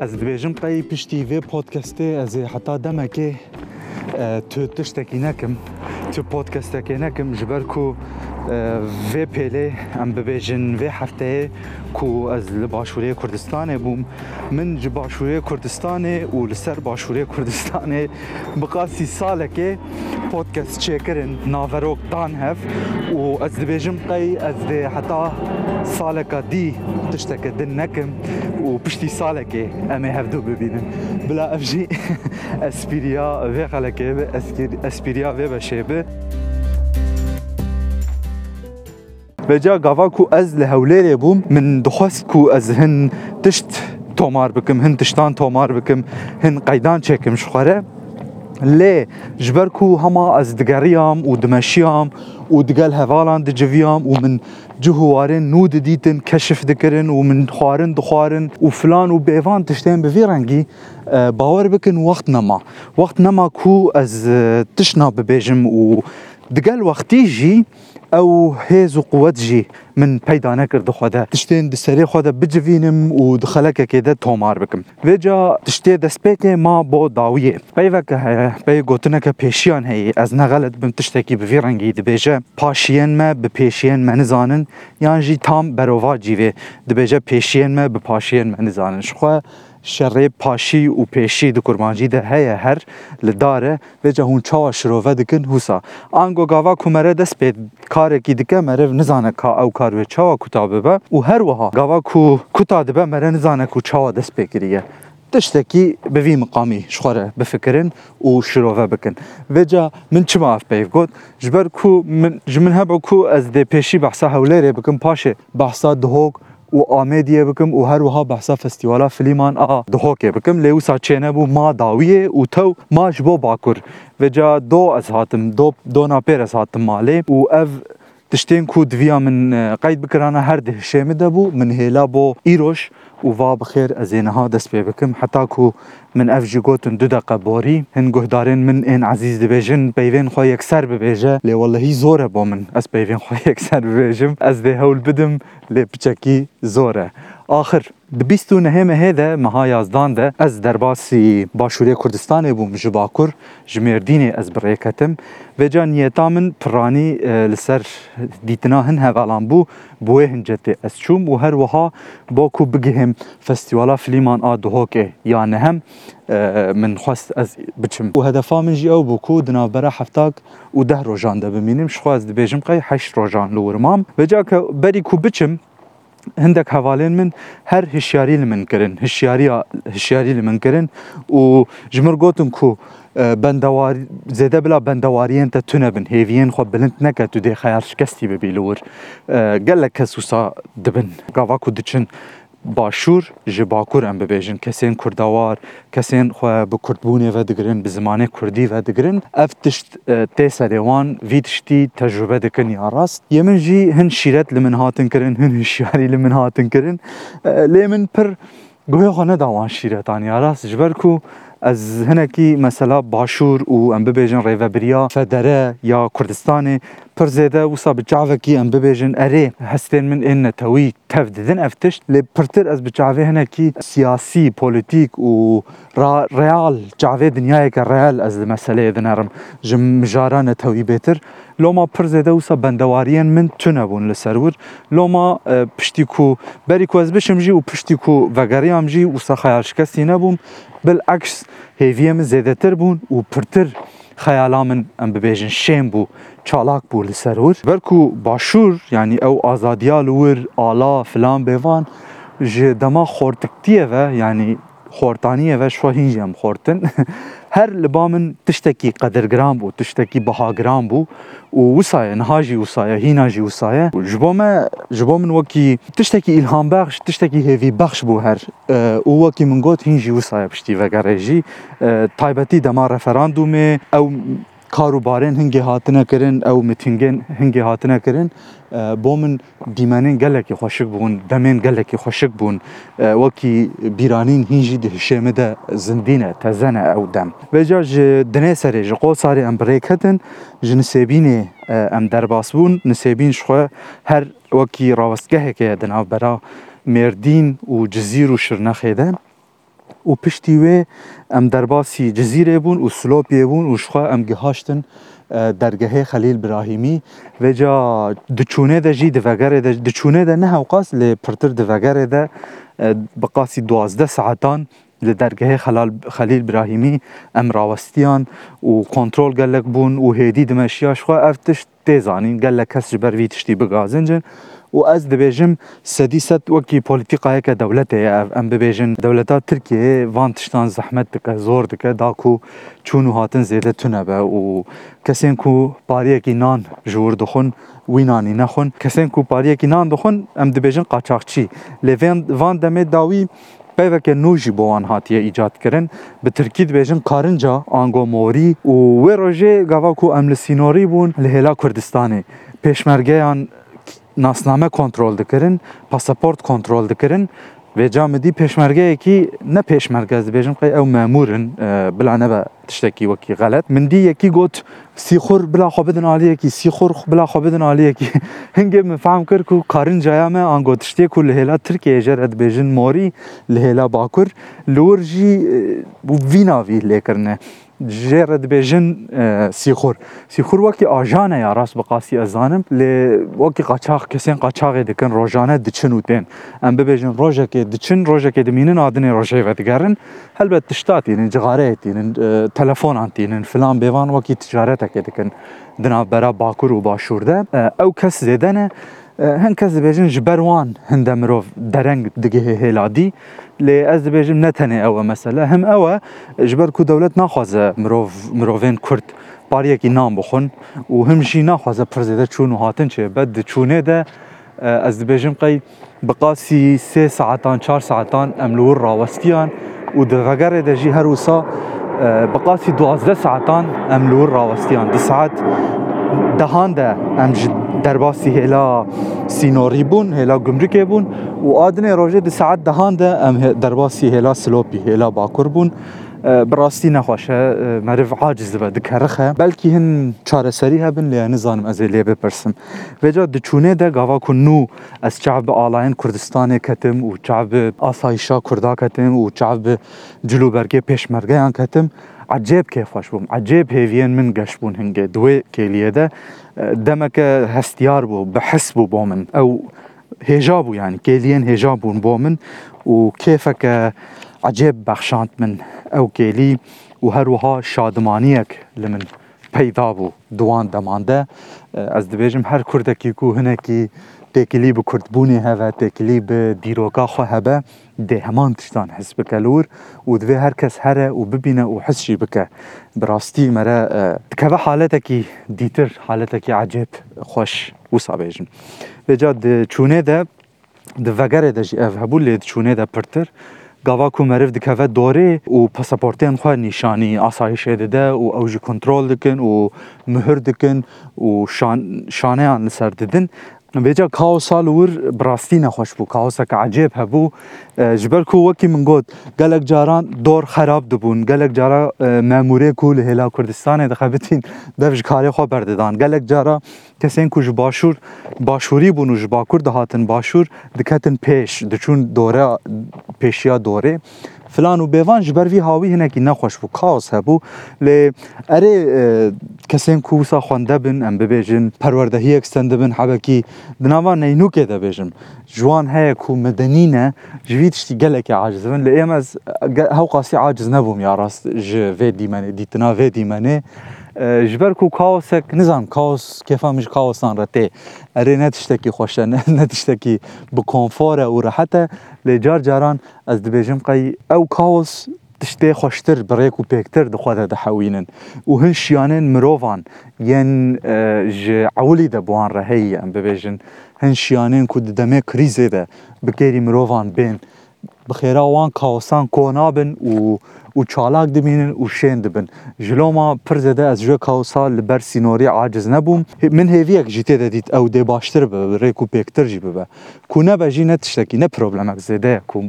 Ez dibêjim qey piştî vê podcastê ez ê heta demekê tu tiştekî nekim tu podcastekê nekim ji ber ku vê pêlê em bibêjin vê hefteyê ku ez li Başûrê Kurdistanê bûm min ji Başûrê Kurdistanê û li ser Başûrê Kurdistanê biqasî salekê podcast çêkirin naverok dan hev û ez dibêjim qey ez dê heta saleka dî tişteke din nekim û piştî salekê em ê hevdû bibînin bila ev jî espîriya vê xelekê bi espîriya vê beşê bi Beca gava ku ez li hewlêrê bûm min dixwest ku ez hin tişt tomar bikim, hin tiştan tomar bikim, hin qeydan çekim ji xware لێ ژبەر و هەما ئەس دگەڕیام و دمەشیام و دگەل هەڤالان دجیام و من جوهوارن نو ددیتن کەشف دکردن و من خوارن دخوارن و فلان و بێوان تشتێن بەێ ڕەنگی باوەەر بکن وەخت نەما وەخت نەما کو ئەس تشنا ببێژم و دگەل وەختی ژی او هیز و قوت جی من پیدا نکرد خو ده تشتین د سری خو ده بجوینم او د خلک کې ده تومار بکم وجا تشته د سپېته ما بو داویه پیوک پی گوتنه که پیشیان هی از نه غلط بم تشته کی به رنگی د بهجه پاشین ما به پیشین من زانن یان جی تام بروا جی و د بهجه پیشین ما به پاشین من زانن شخه şerê paşî û pêşî di kurmancî de heye her li dare vêce hûn çawa şirove dikin hûsa. An gogava ku mere dest pê karekî dike merev nizane ka ew kar wê çawa kuta bibe û her wiha gava ku kuta dibe mere nizane ku çawa dest pê kiriye. tiştekî bi vî miqamî ji xwe re bifikirin û şirove bikin. Vêca min çima ev peyv got? Ji ber ku ji min hebe ku ez dê pêşî behsa hewlêrê bikim paşê behsa dihok, و ئامێدیە بکەم و هەروەها بەسا فستیوالا فلیمان ئا دهۆکێ بکەم لێوسا چێنە بوو ما داویە و تەو ماش بۆ باکوور وجا دۆ ئەس هاتم دۆ دۆنا پێرەس هاتم ماڵێ و ئەڤ تشتين كود فيا من آه، قيد بكرانا هر ده شامد دبو من بو ايروش و بخير ازين ها دست بي حتى كو من اف جي گوتن دو دقه هن قهدارين من ان عزيز دبيجن بيوين خو يكسر ببيجا لي والله زوره با من از بيوين خو يكسر ببيجم از ده هول بدم لي بچكي زوره آخر ببیست و نهمه هده مها یازدان ده از درباسی باشوری کردستان بوم جباکر جمردین از بریکتم و جا نیتامن پرانی لسر دیتنا هن هولان بو بوه هنجت از چوم و هر وها با کو بگهم فستیوالا فلیمان آدهوکه یا نهم من خواست از بچم و هدفا من جی او بو کو دنابرا هفتاک و ده روژان ده بمینیم شخواست بێژم قەی هەش ڕۆژان لەورمام بەجاکە بەری کو بچم هندك حوالين من هر هشياري لمن كرن هشياري هشياري لمن كرن و جمر قوتن كو بندوار زده بلا بندواريين تا تنبن هيفيين خو بلند نكا تو دي خيار شكستي ببيلور قال لك كسوسا دبن قاواكو دچن باشور ji Bakur em bibêjin kesên kurdawar kesên xwe bi Kurdbûnê vedigirin bi zimanê Kurdî vedigirin ev tişt tê serê wan vî tiştî tecrübe dikin ya rast yê min jî hin şîret li min hatin kirin hin hişyarî li min hatin kirin lê min pir guhê xwe neda wan şîretan ya rast ji ber ku از هنکی مثلا باشور و ام ببیجن ریوبریا فدره یا کردستان پر زیده و صاب جعفه کی ام ببیجن اره هستین من این نتوی تفدیدن افتشت لی پرتر از بجعفه هنکی سیاسی پولیتیک و را ریال جعفه دنیای که ریال از مسئله دنرم جم جاران نتوی بیتر لوما پرزیده وسا بندوارین من تونه بون لسرور لوما پشتی کو بری کو از بشم جی و پشتی کو وگری هم جی وسا خیارشکستی نبوم بالعکس هیویه من زیده تر بون و پرتر خیالامن ام ببیجن شیم بو چالاک بو لسرور برکو باشور یعنی او آزادیا لور آلا فلان بیوان جدما خورتکتیه و یعنی خورتانیه و شو هینجم خورتن هر لبا من تشتکی قدرگران بو تشتکی بهاگران بو و وسایه نهاجی وسایه هیناجی وسایه جبو ما جبو من وکی تشتکی الهام بخش تشتکی هیوی بخش بو هر او وکی من گوت هینجی وسایه پشتی وگرجی تایبتی دما رفراندومه او کاروبارên hingê hatine kirin ew mîtîngên hingê hatine kirin bo min dîmenên gelekî xweşik bûn demên gelekî xweşik bûn wekî bîranîn hîn jî di hişê me de zindîn e teze ne ew dem Bêja ji dinê serê ji qosalê em birêk hetin ji nisêbînê em derbas bûn nisêbîn ji xwe her wekî rawestgeheke ye di navbera mêrdîn û cizîr û şirnexê de û piştî wê em derbasî cizîrê bûn û Silopiyê bûn û ji xwe em gihaştin dergehê Xelîl Birahîmî vê ca diçûnê de jî di vegerê de diçûnê de ne hewqas lê pirtir di vegerê de bi qasî duwazdeh saetan li dergehê Xelîl Birahîmî em rawestiyan û kontrol gelek bûn û hêdî di meşiya ji xwe ev tişt tê zanîn gelek kes ji ber vî tiştî bigazin cin و ez dibêjim sedîset wekî polîtîqayeke dewletê ye ev em dibêjin dewleta Tirkiyeyê van tiştan zehmet dike zor dike da ku çûn û hatin zêde tune be û kesên ku pariyekî nan ji wir dixwin wî nanî nexwin kesên ku pariyekî nan dixwin em dibêjin qaçaxçî lê van demê da wî peyveke nû jî bo wan hatiye îcatkirin bi Tirkî dibêjin karınca angomorî û wê rojê gava ku em li sînorî bûn li hêla Kurdistanê pêşmergeyan nasname kontrol dikirin, pasaport kontrol dikirin ve cami di peşmergeyekî ne peşmergez dibêjim qey ew memûrin e, bila nebe tiştekî wekî xelet min dî yekî got sîxur bila xwe bidin aliyekî sîxur bila xwe bidin aliyekî hingê min fehm kir ku karıncaya me an got tiştê ku li hêla Tirkiyeyê jê re dibêjin morî li hêla Bakur li wir jî e, vî navî lêkirine جێرە دەبێژن سیخور سیخور وەکی ئاژانە یا ڕاست بە قاسی ئەزانم لێ وەکی قاچاق کەسێن قاچاقێ دەکەن ڕۆژانە دچن و تێن ئەم ببێژن ڕۆژێکی دچن ڕۆژێکی دەمینن ئادنێ ڕۆژەی بەدگەرن هەلبەت تشتاتینن جغارەتینن تەلەفۆنانتینن فلان بێوان وەکی تجارەتەکە دەکەن دنابەرە باکوور و باشووردە ئەو کەس زێدەنە هەند کەس دەبێژن ji بەروان هەندە مرۆڤ دەرەنگ دگەهێ هێلادی لی از دبیجم نتنه اوه مثلا هم اوه جبر کو دولت نخوازه مروف مروفین کرد پاریکی نام بخون و هم جی نخوازه پرزیده چون و هاتن چه بد چونه ده از دبیجم قی بقاسی سه ساعتان چهار ساعتان املور راوستیان و دغگر ده جی هر وسا بقاسی دوازده ساعتان املور راوستیان ده ساعت دهان ده ام درباسی هلا سینوری بون هلا گمرکی بون و آدن روژه ده ساعت دهان ده ام درباسی هلا سلوپی هلا باکور بون براستي نخوشه مرف عاجز به دکرخه بلکی هن چاره سری هبن لی نزانم از لی بپرسم وجا د چونه ده گاوا کو نو از شعب آلاین کردستان کتم و شعب آسایشا کردا کتم و شعب جلوبرگه پیشمرگه ان کتم عجيب كيف خشبوم عجيب هيفين من قشبون هنجا دوي هذا دمك هستيار بو بحس بو بومن او هجابو يعني كيلين هجابو بومن وكيفك عجيب بخشانت من او كيلي وهروها شادمانيك لمن بيضابو دوان دمانده از دبیجم هر كردك کو هناك têkilî bi Kurdbûnê heve, têkilî bi dîroka xwe hebe dê heman tiştan his bike lûr û divê her kes here û bibîne û his jî bike. Bi rastî me re dikeve haletekî dîtir, haletekî ecêb xweş wisa bêjim. Vê ca di çûnê de di vegerê de jî ev hebû lê diçûnê de pirtir, gava ku meriv dikeve dorê û pasaportên xwe nîşanî asayişê dide û ew jî kontrol dikin û mihir dikin û şaneyan li ser didin بيجا كاوسا لور براستينا خوش بو كاوسا كعجيب هبو جبل كو وكي من قوت قالك جاران دور خراب دبون قالك جارا ماموري كول هلا كردستان دخبتين دفج كاري خو برددان قالك جارا كسين كو جباشور باشوري بونو جباكور دهاتن باشور دكاتن پیش دچون دوره پیشیا دوره فلان و بێوان ji ber vî hawî hinekî nexweş bû kaos hebû lê erê kesên ku wisa xwende bin em bibêjin perwerdehiyek sen dibin hebekî di nava neynûkê de bêjim jiwan heye ku medenîne ji vî tiştî gelekê aciz bin lê êm ez hew qasî aciz nebûm ya rast ji vê dîmenê dîtina vê dîmenê ji ber ku kaosek nizan kaos kefa mij kaosan retê erê ne tiştekî xweş e ne tiştekî bi konfor e û rehet e lê car caran ez dibêjim qey ew kaos tiştê xweştir bi rêk û pêktir dixwe de dihewînin û hin şiyanên mirovan yên e, ji ewilî de buwan re heyî em bibêjin hin şiyanên ku di demê krîzê de bi kêrî mirovan bên bi xêra wan kaosan kô nabin û û çalak dimînin û şên dibin. Ji loma pir zêde ez ji kawsa li ber sînorî aciz nebûm. Min hêviyek jî tê de dît ew dê baştir bibe, rêk û pêktir jî bibe. Ku nebe jî ne tiştekî, ne problemek zêde ye ku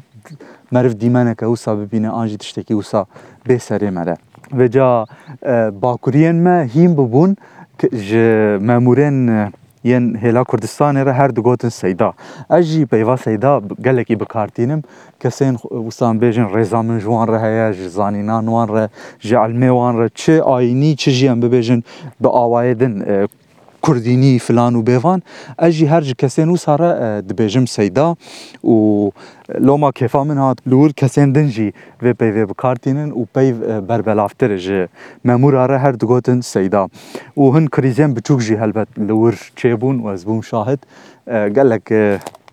meriv dîmeneke wisa bibîne an jî tiştekî wisa bê serê me de. Ve ca bakuriyên me hîn bibûn ji memûrên yên hêla Kurdistanê re her du gotin seyda. Ez jî peyva seyda gelekî bikartînim kesên wistan bêjin rêza min ji wan re heye ji zanînan wan re ji elmê wan re çi ayînî çi jî em bibêjin bi awayê din كرديني فلان وبيفان اجي هرج كسين وصار دبيجم سيدا و لوما كيفا من هات لور كسين دنجي في بي في بكارتينن و بي بربلافتر جي مامور اره هر دغوتن سيدا و هن كريزين بچوك جي هلبت لور تشيبون وازبوم شاهد قال لك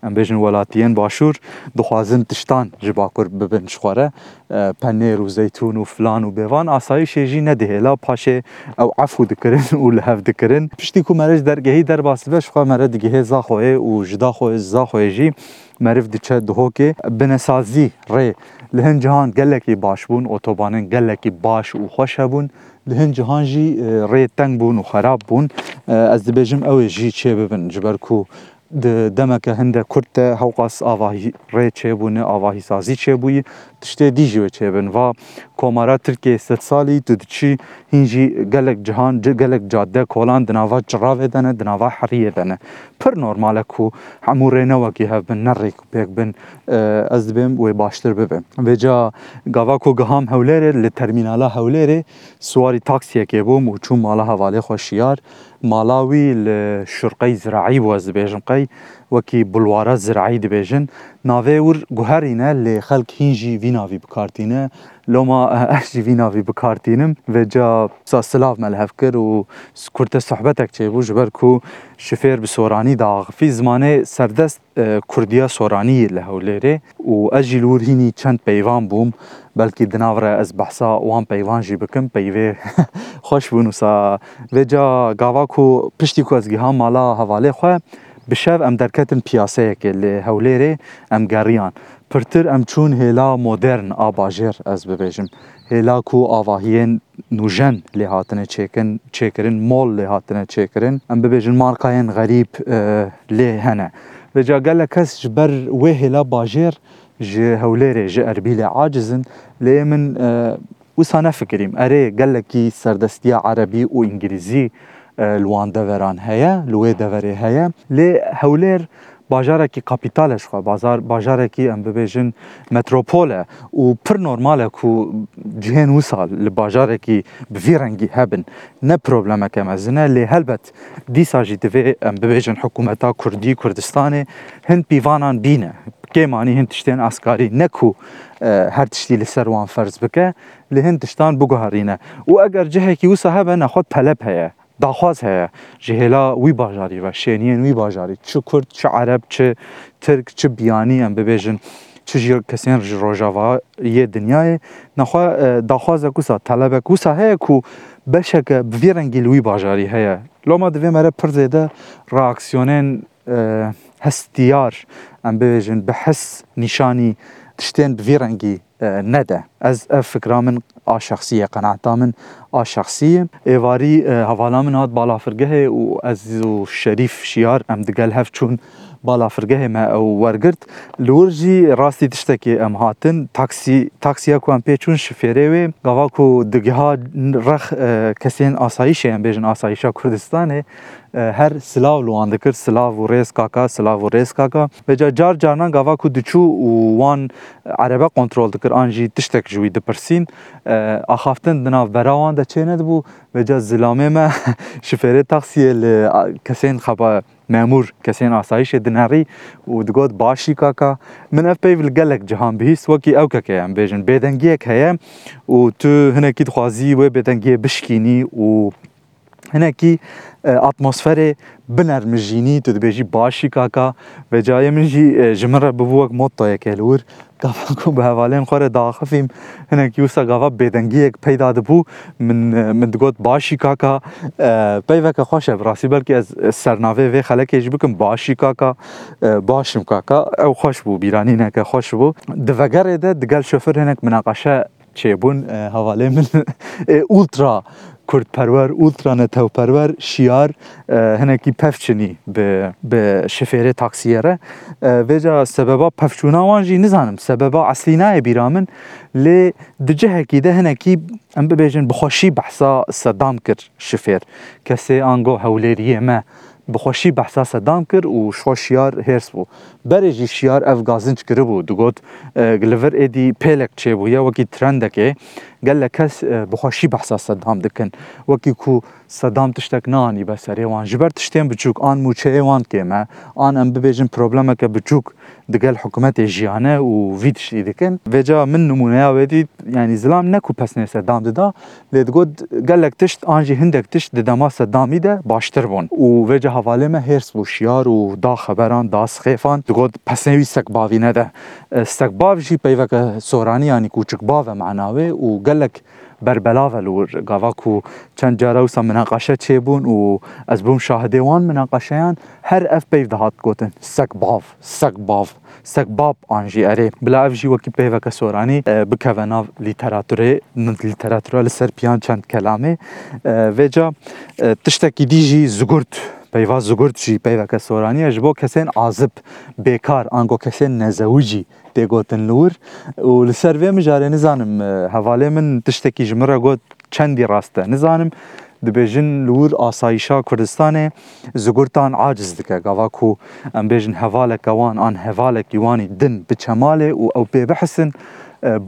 Em bêjin welatiyên Başûr dixwazin tiştan ji bakur bibin jixware penêr û zeytûn û filan û bêvan asayişê jî nedihêla paşê ew efû dikirin û li hev dikirin. Piştî ku mere ji dergehî derbas dibe jixwe mere digihê zaxoyê û ji daxoyê zaxoyê jî meriv diçe dihokê binesazî rê li hin cihan gelekî baş bûn otobanên gelekî baş û xweş hebûn li hin cihan jî e, rê teng bûn û xerab bûn e, ez dibêjim ew ê jî çê bibin ji ber ku demeke hinde Kurd de hewqas avahî rê çêbûne, avahîsazî çêbûyî tiştê dîjî wê çêbin va komara Tirkiyeyê sed salî tu diçî hîn jî gelek cihan gelek cadde kolan di nava çiravê de ne di nava heriyê de ne. Pir normal e ku hemû rê ne wekî hev bin ne rê ku pêk bin e, ez dibêm wê baştir bibe. Vê ca gava ku giham Hewlêrê li termînala Hewlêrê siwarî taksiyekê bûm û çûm mala hevalê xwe şiyar مالاوي الشرقي زراعي وازبيجم قي wekî bulwara ziraî dibêjin navê wir guherîne lê xelk hîn jî vî navî bikartîne loma ev jî vî navî bikartînim vê ca wisa silav me li hev kir û kurte sohbetek çêbû ji ber ku ji fêr bi soranî daaxifî zimanê serdest Kurdiya Soraniyê li Hewlêrê û ez jî li wir hînî çend peyvan bûm belkî di nav re ez behsa wan peyvan jî bikim peyvê xweş bûn wisa vê ca gava ku piştî ku ez gîha mala hevalê xwe بشەو ئەم دەرکەتن پیاسەیەکێ لێ هەولێرێ ئەم گەڕیان پرتر ئەم چوون هێلا مۆدررن ئاباژێر ئەس ببێژم هێلاک و ئاواهیەن نوژەن لێ هاتنە چێکن چێکردن مۆڵ لێ هاتنە چێکردن ئەم ببێژن مارکایەن غەریب لێ هەنە بەجاگەلە کەس ji ber wê hêla bajêr ji hewlêrê ji erbîlê acizin lê min wisa nefikirîm erê gelekî serdestiya erebî û îngilîzî آه، لوان دفران هيا لوي دفري هيا لي هولير بازار كي كابيتال اشخو بازار بازار كي ام بيجن متروبول و بر نورمال كو جين وصل لبازار كي بفيرنغي هابن نا بروبلما كما زنا لي هلبت دي ساجي تي في ام بيجن حكومتا كردي كردستان هن بيفانان بينا كيماني هن تشتين عسكري نكو هر تشتي لسروان فرز بك لهن تشتان بوغارينا و اگر جهكي وصا هابن اخوت طلب هيا daxwaz heye ji hêla wî bajarî ve şêniyên wî bajarî çi Kurd çi Ereb çi Tirk çi biyaniyan bibêjin çi jî kesên ji rojavayê dinyayê nexwe daxwaza kusa telebek wisa heye ku beşeke bi vê rengîl wî bajarî heye loma divê me re pir zêde reaksiyonên e, hestiyar em bibêjin bi hes nîşanî tiştên bi vê rengî e, nede از فکرا من آ شخصیه قناعتا من آ شخصیه ایواری هوالا من هات بالا فرگه و از و شریف شیار ام دگل هف چون بالا فرگه ما او ورگرت لورجی راستی تشتکی ام هاتن تاکسی تاکسی کو ام پیچون شفیره و گاوا کو دگها رخ کسین آسایش ام بیژن آسایش کردستانه هر سلاو لوان دکر سلاو و ریس کاکا سلاو و ریس کاکا بجا جار جارنا گاوا کو دچو وان عربه کنترل دکر انجی تشتک ji wî dipirsîn axaftin di nav bera wan de çê nedibû vêca zilamê me ji fêrê taxiyê li kesên xeba memûr kesên asayîşê dinerî û digot başî kaka min ev peyv li gelek cihan bihîst wekî ewkeke em bêjin bêdengiyek heye û tu hinekî dixwazî wê bêdengiyê bişkînî û هنکی اتمسفر بنرمجینی تو دبیجی باشی کاکا و جای من جی جمر ببوک موتا یک الور گاوا کو به حوالین خور داخفیم هنکی وسا گاوا بدنگی یک پیدا دبو من من دگوت باشی کاکا پیوک خوش براسی بلکی از سرناوی و خلک جی بکم باشی کاکا باشم کاکا او خوش بو بیرانی نکه خوش بو دوگر ده دگل شوفر هنک مناقشه چێبوون هەواڵێ من ئولترا کوردپەروەر ئولترا نەتەوپەروەر شیار هەنێکی پەفچنی بە شفێرە تاکسیەرە بێجا سەبەبا پەفچووناوانژی نزانم سەبەبا ئەسلینایە بیرا من لێ دجهەکی دە هەنێکی ئەم ببێژن بخۆشی بەحسا سەدام کرد شفێر کەسێ ئانگۆ هەولێریەمە بخوشی بحثا سدام کر و شو شیار هرس بو بره جی شیار اف گازن چکره بو دو گوت گلور ایدی پیلک چه بو یا وکی ترندکه گل کس بخوشی بحثا سدام دکن وکی کو سدام تشتک نانی بسره وان جبر تشتیم بچوک آن موچه وان که ما آن ام ببیجن پروبلمه که بچوک دگل حکومت جیانه و وید شدی دکن و جا من نمونه ودی یعنی زلام نکو پس نیسه دام ددا لید گود گلک تشت آنجی هندک تشت ددما سدامی ده باشتر بون و و جا حواله ما هرس و شیار و دا خبران دا سخیفان دگود پس نوی سک باوی نده سک باو جی پیوک سورانی یعنی کوچک باو معناوه و گلک بربلاوه لور قاواكو كان جاروسا مناقشة تشيبون و ازبوم شاهديوان مناقشيان هر اف بيف دهات كوتن سك باف سك باف سك باب انجي اري بلا اف جي وكي بيفا كسوراني بكافانا ليتراتوري من ليتراتورا لسر بيان كان كلامي فيجا تشتكي ديجي زغرت پیوا زگرد جی پیوا کسورانی اجبو کسین عازب بیکار آنگو کسین نزوجی تێ گوتن لور و لەسەر وێ مژارێ نزانم هەواڵێ من تشتێکی ژمرە گوت چەندی ڕاستە نزانم dibêjin lûr asayîşa Kurdistanê zugurtan aciz dike gava ku em bêjin hevaleke wan an hevalekî wanî din bi çemalê û ew pê bihisin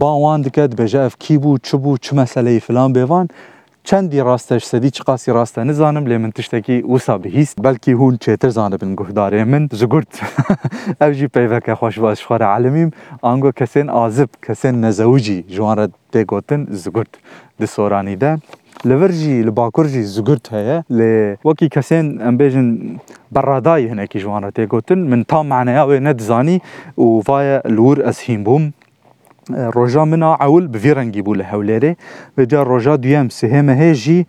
bawan dike dibêje ev kîbû çibû çi meseleyî filan bêvan چندی راستش سەدی چ قاسی ڕاستە نزانم لی من تشتێکی وسا بهیست بەلکی هون چێتر زانبن گوهدارێ من زگرد ئەو ژی پەیوەکە خوش باش خوارە علمیم ئانگۆ کەسێن ئازب کەسێن نەزەوجی جوانرە دێگوتن زگورت دی سۆرانیدە لەڤەر جی لە باکوور جی زگورت هەیە لێ وەکی کەسێن ئەمبێژن بەڕادایی هەنێکی جوانرە تێگوتن من تا معنەیە ئەوێ نەدزانی و وای لور از هیم بوم roja mina ewil bi vî rengî bû li Hewlêrê ve ca roja duyem sihêmehê jî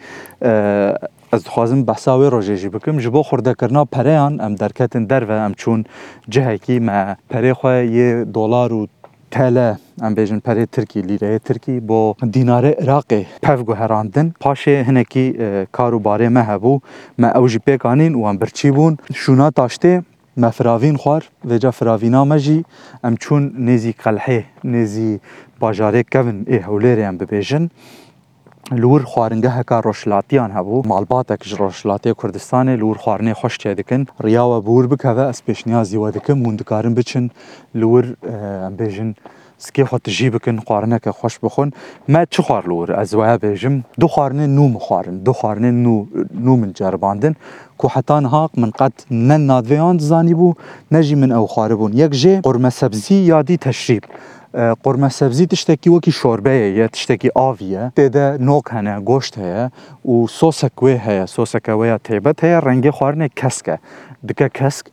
ez dixwazim behsa wê rojê jî bikim ji bo xwedekirina pereyan em derketin derve em çûn cihekî me perê xwe yê dolar û tele em bêjin perê tirkî lîreyê tirkî bo dînarê Iraqê pev guherandin paşê hinekî kar û barê me hebû me ew jî pêk anîn û em birçî bûn şûna taştê ما فراوین خوار وجا فراوینا ما jî em çûn nêzî qelhê nêzî bajarê kevin ê Hewlêrê em bibêjin li wir xwaringeheka roşlatiyan hebû malbatek ji Roşlatê Kurdistanê li wir xwarinê xweş çê dikin riya we bi wir bikeve ez pêşniyazî we dikim hûn dikarin biçin li wir em bêjin سکێخوا تژی بکن خواردنەکە خۆش بخۆن مە چ خواردلوور ئەزوایە بێژم دو خواردنە نو مخواردن دو خواردنە نو من جەرباندن کو حتان هاق من قەت نە نادوێیان زانی بوو نەژی من ئەو خواربوون یەک ژێ قورمە سەبزی یادی تەشریب. قورمە سەبزی تشتێکی وەکی شۆربەیە یە تشتێکی ئاویە تێدە نۆک هەنە گۆشت هەیە و سۆسە کوێ هەیە سۆسەکەوەیە تێبەت هەیە ڕەنگی خواردنێک کەسکە دکە کەسک.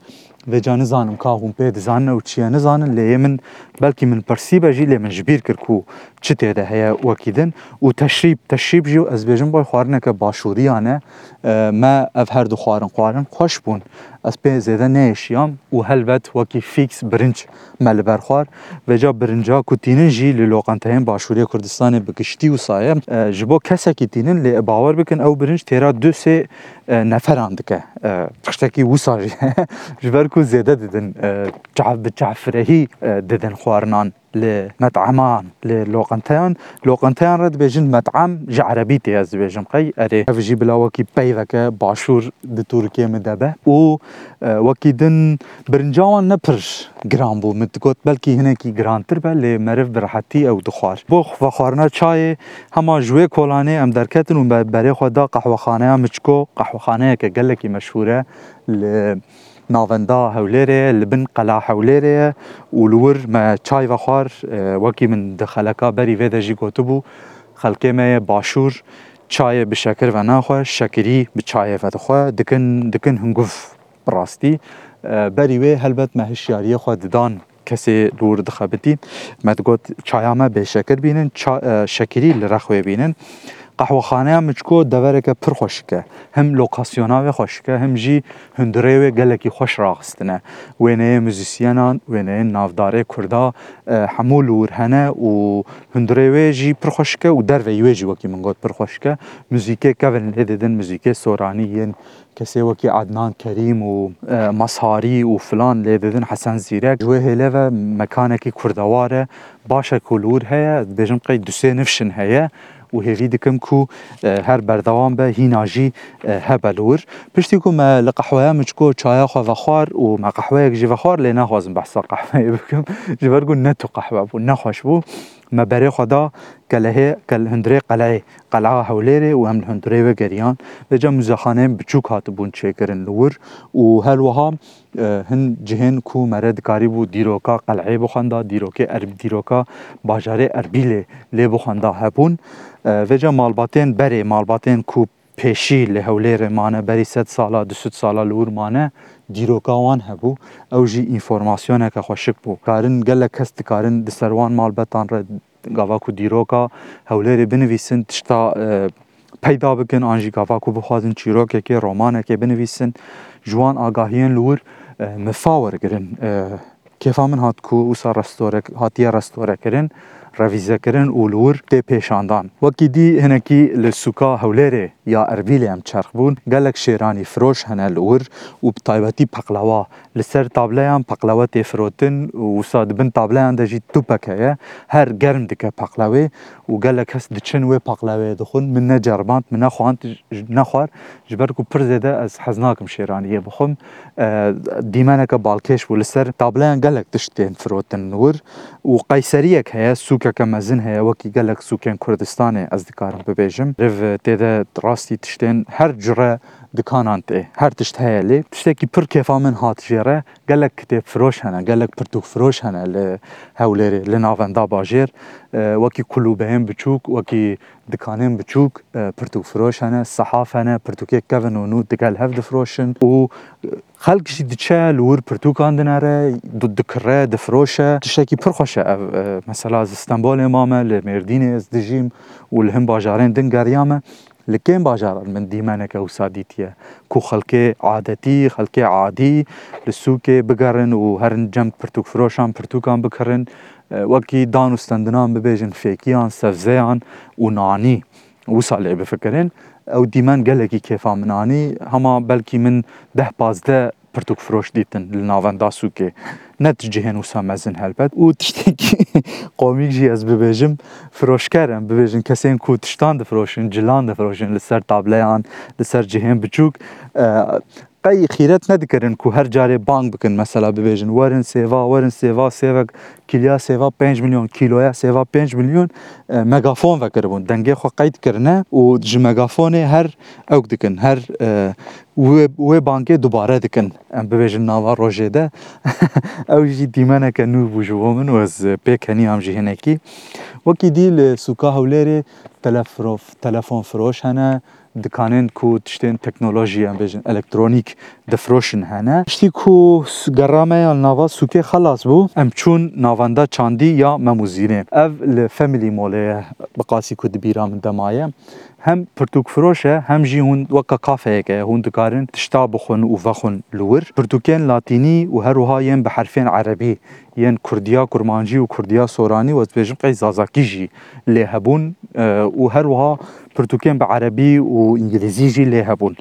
بێجا نزانم کاغم پێ دزانە و چیە نزانن لێ من بلكي من برسيبة جي لي من جبير كركو تشتي هذا هي وكيدن وتشريب تشريب جيو ازبيجن باي خوارنا كباشوريانا اه، ما افهر دو خوارن خوارن خوش بون از بي زيدا نيشيام وهلبت وكي فيكس برنج مال برخوار وجا برنجا كوتينن جي للوقنتين باشوريا كردستان بكشتي وصايا جبو كاسا اه، تينن لي باور بكن او برنج تيرا دو سي نفر عندك تشتكي وصاجي جبركو زيدا ددن تعب اه، تعفرهي ددن خوار خوارنان لە مەتعامان لێ لۆقەنتیان لۆقەنتیان ڕێت بێژن مەتعام ji عەربی تێز بێژم قەی ئەرێ هەفژی بلاوەکی پەیوەکە باشوور di تورکێ midەبە û وەکی din birنجاwan nepirş giran bû min got belkî hinekî girantir be lê meriv birhetî ew dixwar Bo xwe xwarina çayê hema ji wê kolanê em derketin û berê xwe da qehwexaneya miçko qehwexaneyeke gelekî meşhure li ناوندا حولێرێ لە بن قەلا حولێرێ و لور me çayva xwar wekî min di xeleka berî vê de jî gotibû xelkê me yê başûr çayê bi şekir ve naxwe şekirî bi çayê ve dixwe dikin dikin hinguv rastî berî wê helbet me hişyariye xwe didan kesê lûr dixebitî me digot çaya me bêşekir bînin şekirî li rexwê bînin Qehwekhane min çku devereke pir xweş dike. Him lokasyona ve xweş dike, him jî hundirê wê gelekî xweş raxistine. Wêneyê müzîsyenan, wêneyên navdarê Kurda hemû lûr hene û hundirê wê jî pir xweş dike û derve wê jî wekî min got pir xweş dike. Müzîkê kevin lê didin müzîkê soranî yên kesê wekî Ednan Kerîm û Mesharî û filan lê didin Hesen Zîrek ji wê hêleve mekanekî kurdewar e, başek û lûr heye, dibêjim qey dusê nifşin heye و هیوی دکم کو هر اه، بردوام به هی ناجی هبلور اه، پشتی کو ما لقحوه هم چکو چایا خواه وخار و ما قحوه یک جی لی نخوازم بحثا قحوه بکم جی نتو قحوه بو نخوش بو برای خدا گله قل هندره قلعه قلعه هولیره و هم هندره و گریان و جا مزخانه بچوک هات بون چه کرن لور و هل وها هن جهن کو مرد کاری بو دیروکا قلعه بخونده دیروکه ارب دیروکا باجاره اربیله لی بخونده هبون و جا مالباتین بره مالباتین کو پیشی له حولیر مانه بری ست سالا دو ست سالا لور مانه دیرۆکاوان هەبوو ئەو ژی ئینفۆرماسیۆنێکە خۆشک بوو کارن گەلە کەس دکارن دسەروان مالبەتان ڕێ گاواک و دیرۆکە هەولێری بنویسن تشتا پیدا بکن ئاژی گاواک و بخوازن چیرۆکێکی ڕۆمانێکی بنویسن جوان ئاگاهیان لور مفاوەرگرن کێفا من هاتکو وسا ڕستۆرە هاتیە ڕستۆرەکردن. ravîzekirin û lûr tê pêşandan. Wekî dî hinekî li Suka Hewlêrê ya Erbilê em çerx bûn, gelek şêranî firoş hene li wir û bi taybetî peqlewa li ser tableyan peqlewa tê firotin û wisa dibin tableyan de jî tupek heye her germ dike peqlewê û gelek hes diçin wê peqlewê dixwin min ne cerband min nexwand nexwar ji ber ku pir zêde ez hez nakim şêraniyê bixwim dîmeneke balkêş bû li ser tableyan gelek tiştên firotin wir û qeyseriyek heye sûke که مزین هیا وکی گلک سوکن کردستان از دکارم ببیجم رو تیده راستی تشتین هر جره دکانان تی ايه، هر تشت هیا لی تشتی که پر کفامن هات جره گلک کتی فروش هنه گلک پر دو فروش هنه لی هولیر لی ناوان دا باجر اه، وکی کلوبه هم بچوک وکی دکان هم بچوک اه، پر دو فروش هنه صحاف هنه پر دو که کفن و نو دکل هف دفروشن و خەڵکیشی دچە لور پرتوکان دنارە دکڕێ دفرۆشە تشتێکی پرخۆشە مەسەلا ئستەمبولێ مامە لە مردینێ ئەس دژیم و لە هەم باژارێن دنگەریامە لە کێم باژاران من دیمانەکە وسادیتیە کو خەڵکێ عادەتی خەڵکێ عادی لە سووکێ بگەڕن و هەرن جەم پرتوک فرۆشان پرتوکان بکڕن وەکی دان و ستەندنان ببێژن فێکیان سەفزەیان و نانی وسا لێ بفکردن او دیمن گله کی کیفا منانی هما بلکی من ده پازده پرتوک فروش دیتن لناوان داسو که نت جهن وسا مزن او تشتی قومی جی از ببیجم فروش کرم ببیجم کسین کو تشتان ده فروشن جلان ده فروشن لسر تابلیان لسر جهن بچوک قەی خیرەت نەدکردن و هەر جارێ بانگ بکن مەسەلا ببێژن وەرن سێوا وەرن سێوا سێوەک کیلیا سێوا 5 میلیۆن کیلۆیا سێوا 5 میلیۆن مەگافۆن vekiribûn dengê xwe qeyt kirine û ji megafonê her ew dikin her wê bankê dubare dikin em bibêjin nava rojê de ew jî dîmeneke nû bû ji bo min ez pêkeniyam jî hinekî wekî dî li sûka hewlêrê telefon firoş hene دکانین کو تشتین تکنولوژی ام بیژن الکترونیک دفروشن هنه تشتی کو گرامه یا ناوا سوکه خلاص بو ام چون ناواندا چاندی یا مموزینه اف فامیلی موله بقاسی کو دبیرام دمایه هم پرتوک فروشه هم جی هون وکا کافه که هون دکارن تشتا بخون و وخون لور پرتوکین لاتینی و هر وها ین به حرفین عربی ین کردیا کرمانجی و کردیا سورانی و بیژن قی زازاکی جی له هبون و هر وها پرتوکین به عربی و انگلیزی جی لی هبون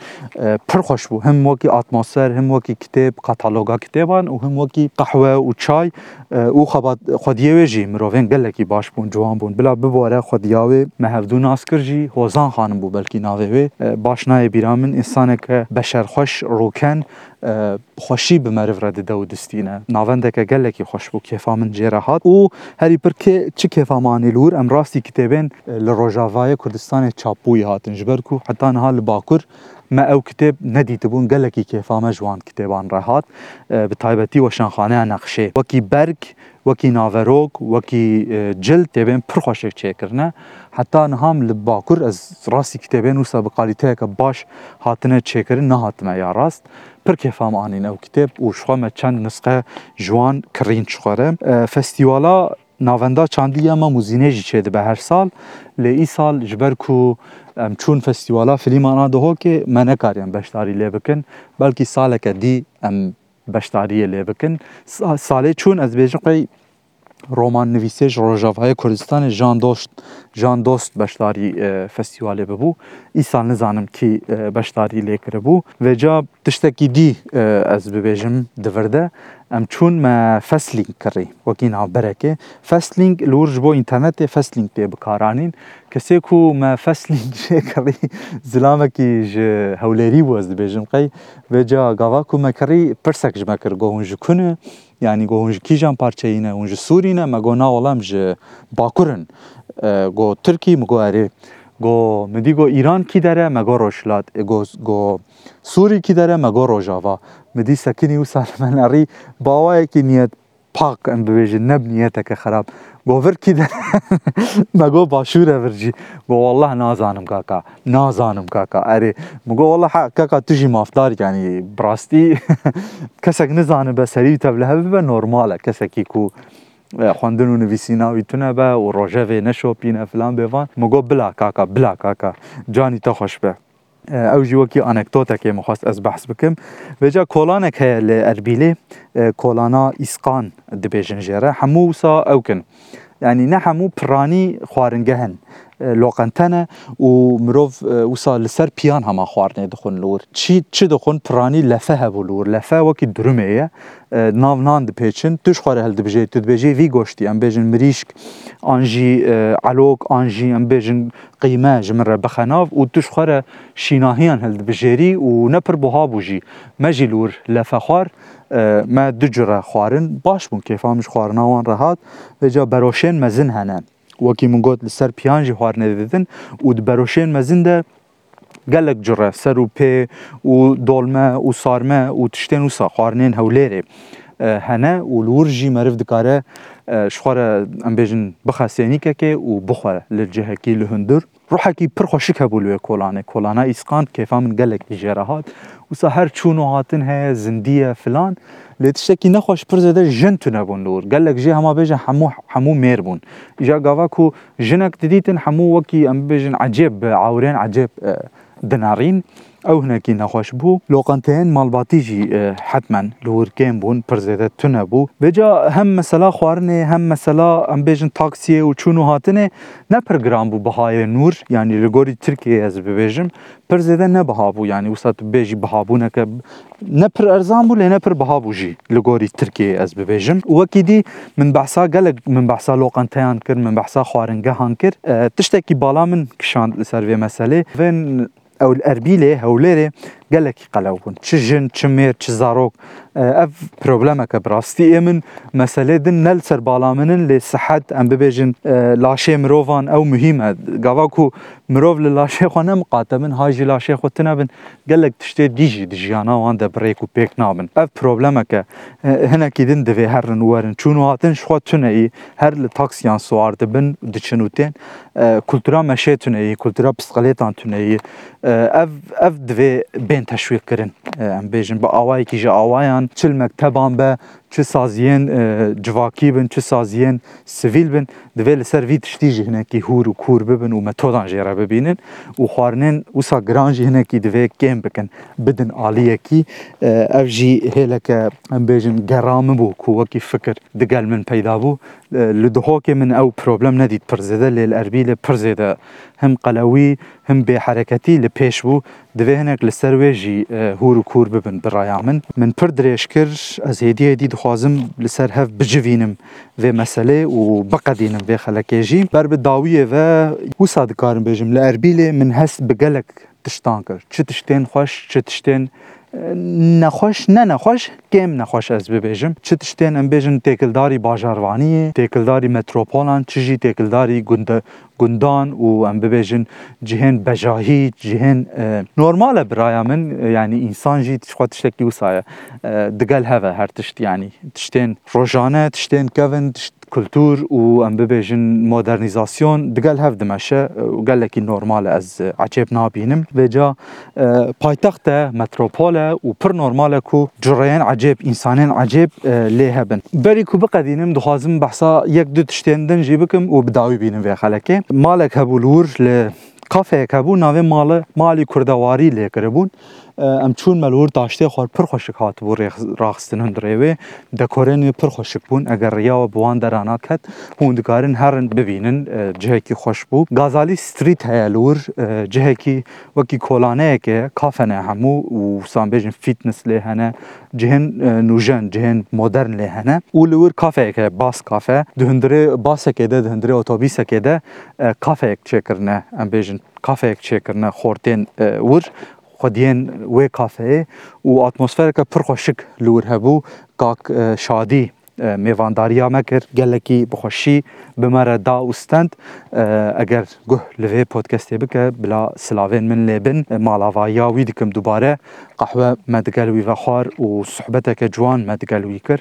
پر خوش بو هم وکی اتماسفر هم وکی کتاب کاتالوگا کتابان و هم وکی قهوه و چای او خبات خودیه و جی مروین گلکی باش بون جوان بون بلا بباره خودیا و مهودو ناسکر جی هوزان خانم بو بلکی ناوی باش نای بیرامن انسان که بشر خوش روکن xweşî bi meriv re dide û distîne. Navendeke gelekî xweş bû kêfa min cê re hat û herî pir çi kêfa manî li wir em rastî kitêbên li Rojavayê Kurdistanê çapbûyî hatin ji ber ku heta niha li Bakur me ew kitêb nedîtibûn gelekî kêfa me ji wan kitêban re hat bi taybetî weşanxaneya neqşê. Wekî berg, wekî naverok, wekî cil têbên pir xweşik çêkirine heta niha li Bakur ez rastî kitêbên wisa bi kalîteyeke baş hatine çêkirin nehatime ya rast. پرکێفام ئاین ئەو کتێب و شخوامە چەند نسقە جوان کڕین شخوارە فستیوالا ناوەندا چاندی ئەمە موزینێژی چێ دەبە هەر ساڵ لێ ئی ساڵ ژبەر و ئەم چون فستیوالا فلیمانە دهۆکێ مە نەکاریان بەشداری لێ بکن بەلکی ساڵەکە دی ئەم بەشداریە لێ بکن ساڵێ چون ئەس بێژقی Roman nivîsej Rojavayê Kurdistanê Jan Dost Jan Dost beşdarî e, festîvalê bibû. Îsal nizanim kî e, beşdarî lê kiribû. Vêca tiştekî dî e, ez bibêjim divirde امچون ما فسلینگ کری وکی ناو برکه فسلینگ لورج بو اینترنت فسلینگ پی بکارانین کسی کو ما فسلینگ جه کری زلامه کی جه هولری وزد بیجم قی و جا گاوا کو ما کری پرسک جمع کر گوهن جو کنه یعنی گوهن جو کیجان پارچه اینه اونجو سورینه ما گو ناولم جه باکورن گو ترکی مگو اره گو مدیگو ایران کی داره مگو روشلات گو, گو سوری کی داره مگو روجاوا مدی سکنی و سالمناری باوای کی نیت پاک ام ببیجی نب نیته که خراب گو ور کی داره مگو باشوره ورجی گو والله نازانم کاکا نازانم کاکا اری مگو والله حق کاکا تجی مافدار یعنی براستی کسک نزانه بسری تبلهه به نورماله کسکی کو خواندن و نویسینا تونه به و روژه نشو پینه فلان بیوان مگو بلا کاکا بلا کاکا جانی تا خوش به او جی وکی انکتوتا که مخواست از بحث بکم بجا کولانک هیا لاربیلی کولانا اسقان دبیجن جره همو سا اوکن یعنی نه همو پرانی خوارنگه هن لوقنتنه و مروف وصل لسر بيان هما خوارنه دخون لور چی چی دخون پرانی لفه هبو لور لفه وکی درمه یه ناو نان دی پیچن توش خواره هل دبجه تو دبجه وی گوشتی ام بیجن مریشک آنجی علوک آنجی ام بیجن قیمه جمره بخناف و توش خواره شیناهیان هل دبجری و نپر بوها بوجی مجی لور لفه خوار ما دجره خوارن باش بون کیفامش خوارناوان رهات و جا بروشین مزن هنن وەکی من گوت لەسەر پیانجی خواردنێدن و بەرۆشێن مەزین دە gelek cire ser û pê û dolme û sarme û tiştên wisa xwarinên hewlêrê hene û li wir jî meriv dikare ji xwara em bêjin bixesênîkeke û bixwe li cihekî li hundir ruhekî pir xweşik hebû li wê kolanê kolana îsqand kêfa min gelek li jê re hat wisa her çûn û hatin heye zindiye filan لێ تشتێکی نەخۆش پرزەدە ژن تونەبوون دوور گەلێک ژێ هەما بێژە هەموو هەموو مێر بوون ژا گاواک و ژنەک دیتن هەموو وەکی ئەم بێژن عجێب عورێن عجێب دناڕین او هناك نخوش بو لوقنتين مالباتيجي حتما لور كان بون برزيت تنبو بجا هم مثلا خوارنه هم مثلا ام بيجن تاكسي و چونو هاتنه نه پرگرام بو بهای نور يعني لگوري تركيا از ببيجم پرزيده نه بها بو يعني وسط بيجي بها بو نه نه پر ارزان بو نه پر بها بو جي لگوري تركيا از ببيجم وكيدي من بحثا قلق من بحثا لوقنتيان كر من بحثا خوارنگهان كر تشتكي بالا من كشان لسر في مساله وين او الاربيله هوليري جالك قەلەو تشجن تشمير تشزاروك اف آه، بروبلما كبراستي امن مساله پرۆبلەمەکە بڕاستی ئێمن مەسلێ دن نەل سەر باڵامنن لێ سەحەت ئەم ببێژن آه، لاشێ مرۆڤان ئەو مهمە گاواکو مرۆڤ لە لاشێخوا نەمقاتە من هاژی لاشێخۆ تنابن گەلێک تشتێ دیژی دژیانناوان دەبڕێک و پێک نابن ئەف پرۆبلەمەکە آه، هەنێکی دن دەوێ هەرن وەرن چون هاتن شخوا تونەی هەر لە تاکسیان سووار دەبن دچن وتێن کولتورا مەشێ تونەی كولترا پسقلێتان تونەی اف دەوێ بێ تشویق کردن ام کردن با بێژن که جا ئاوایان چل مەکتەبان به چه سازیان اه، جواکی بن چه سازیان سویل بن دوی لسر وی تشتی جه هنکی هور و کور ببن و متودان جیره ببینن و خوارنن وسا گران جه هنکی دوی کم بکن بدن آلیه کی اه، او جی هیلک ام بیجن گرام بو کو وکی فکر دگل من پیدا بو اه، لدهوک من او پروبلم ندید پرزده لیل اربی لی پرزده هم قلوی هم به حرکتی لپیش بو دوی هنک لسر وی جی هور و کور ببن برایامن من پر دریش کر از هدیه دید دخوازم لسر هف بجوینم و مسئله و بقدینم و خلکه جی بر به و وسا دکارم بجم لاربیل من هست بگلک تشتان کرد چه تشتین خوش چه تشتین نخوش نه نخوش کم نخوش از ببیجم چه تشتین ام بیجن تکلداری باجاروانیه تکلداری متروپولان چجی تکلداری گنده گندان و ام ببیجن جهن بجاهی جهن اه، نورمال برایا من یعنی انسان جی تشخوا تشتکی وسایه اه، دگل هوا هر تشت یعنی تشتین روزانه تشتین کوین تشت كولتور وام ببيجن مودرنيزاسيون دقال هاف دمشق وقال لك نورمال از عجيب نابينم بجا بايتخت متروبولا وبر نورمال كو جريان عجيب انسانين عجيب لي هبن بري كو بقدينم دخازم بحصا يك دو تشتندن جيبكم وبداوي بينم في خلكي مالك هبولور ل قافه كابو ناوي مال مالي كردواري لي كربون ام چون ملور داشته خور پر خوشک هات بو راخستن هندروی دکورن پر خوشک بون اگر ریا و بوان درانا کت هون دکارن هرن ببینن جهه کی خوش بو گازالی ستریت هیا لور جهه کی وکی کولانه که کافنه همو و سان بیجن فیتنس لی هنه جهن نوجن جهن مدرن لی هنه او لور کافه که باس کافه دهندره باسه که ده دهندره اتوبیسه که ده کافه چه کرنه ام بیجن کافه چه کرنه خورتین ور خودین وی کافه و اتمسفر که پر خوشک لور هبو کاک اه، شادی اه، میوانداریا مکر گلکی بخوشی بمره دا استند اه، اگر گوه لوی پودکستی بکه بلا سلاوین من لیبن مالاوایا ویدکم دوباره قهوه مدگل وی و خوار و صحبتک جوان مدگل وی کر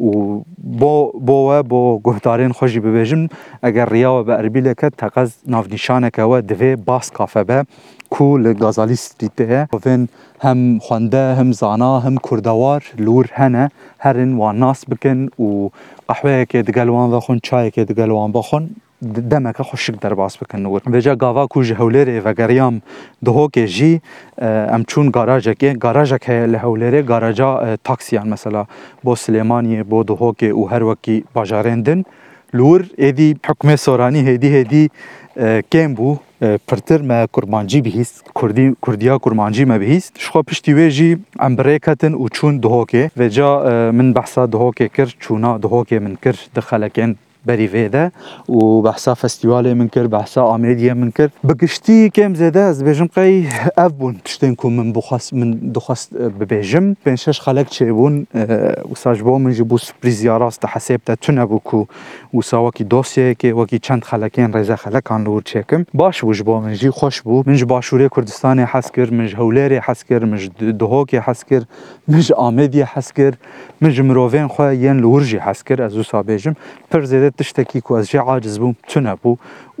و بو بو بو گهدارین خوشی ببیجم اگر ریا و عربی لکه تقز ناف نشانه که و دوی باس کافه به کو لگازالی ستریته وین هم خونده هم زانا هم کردوار لور هنه هرن و ناس بکن و قهوه که دگلوان بخون چای که دگلوان بخون demeke xweşik derbas bikin wir. Bêje gava ku ji Hewlêrê vegeriyam dihokê jî em çûn garajekê garajek heye li Hewlêrê garaja taksiyan mesela bo Silêmaniyê bo dihokê û her wekî bajarên din. Lûr êdî hukmê soranî hêdî hêdî kêm bû pirtir me kurmancî bihîst Kurdî Kurdiya kurmancî me bihîst Şixwa piştî wê jî em birêk hetin û çûn dihokê vêca min behsa dihokê kir çûna dihokê min kir di xelekên بەریڤێدە و بەحسا فستیوالێ من کرد بەحسا ئامێدیە من کرد بگشتی کێم زێدە ئەس بێژم قەی ئەف بوون تشتێک و من بخواست من دخواست ببێژم پێ شش خەلک چێبوون وساژ بۆ منژی بوو سپریزیا ڕاستە حەسێبتە تونە بووکو وساوەکی دۆسیەکێ وەکی چەند خەلەکەن ڕێزە خەلەکان لور چێکم باش وش بۆ منژی خۆش بوو منج باشوورێ کوردستانی حەس کرد منج هەولێرێ حەس کرد منج دهۆکی حەس کرد منج ئامێدیە حەس کرد منج مرۆڤێن خۆ یەن لورژی حەس کرد ئەز وسا بێژم پر زێدە تشتکی کو از جه عاجز بوم چونه بو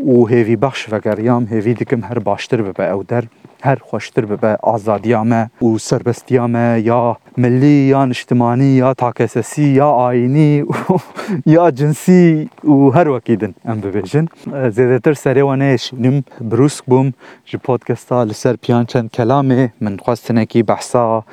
و هیوی بخش وگر یام دکم هر باشتر ببه او در هر خوشتر ببه آزادیا ما و سربستیا ما یا ملی یا نشتمانی یا تاکسسی یا آینی و یا جنسی و هر وکیدن ام ببیجن زیده تر سره وانش نم بروسک بوم جی پودکستا لسر پیان چند کلامه من خواستنکی بحثا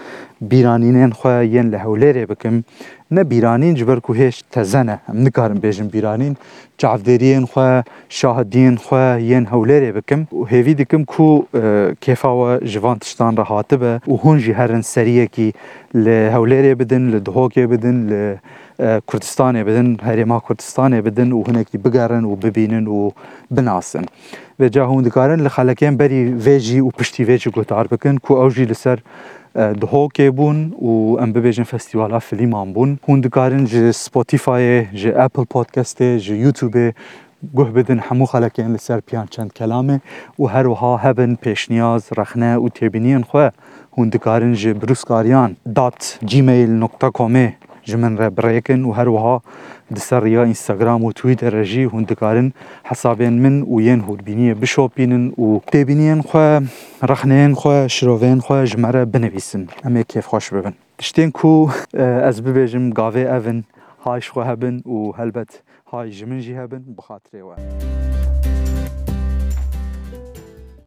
بیرانینین خواه ین لحولیره بکم نه بیرانین جبر کو هیچ تزنه ام نکارم بیجن بیرانین چعفدرین خواه شاهدین خواه ین حولیره بکم و هیوی دکم کو کیف rêfa we ji van tiştan re hatibe û hûn jî herin seriyekî li Hewlêrê bidin, li Duhokê bidin, li e, Kurdistanê bidin, herêma Kurdistanê bidin û hinekî bigerin û bibînin û binasin. Vê ca hûn dikarin li xelekên berî vê jî û piştî vê jî guhdar bikin ku ew jî li ser e, Duhokê bûn û em bibêjin festîvala filîman bûn. Hûn dikarin ji Spotifyê, ji Apple Podcastê, ji YouTubeê گوه بدن همو لسر پیان چند کلامه و هر وها هبن پیش نیاز رخنه و تیبینین خواه هندکارن جی بروسکاریان دات جیمیل نکتا کومه جمن را بریکن و هر وها دسر یا انستاگرام و تویتر رجی هندکارن حسابین من و یین هودبینی بشوپینن و تیبینین خواه رخنه خو خواه خو خواه جمع بنویسن امی کیف خوش ببن دشتین کو از ببیجم گاوه اون هایش خواه بین و هلبت های جمن جهه بن و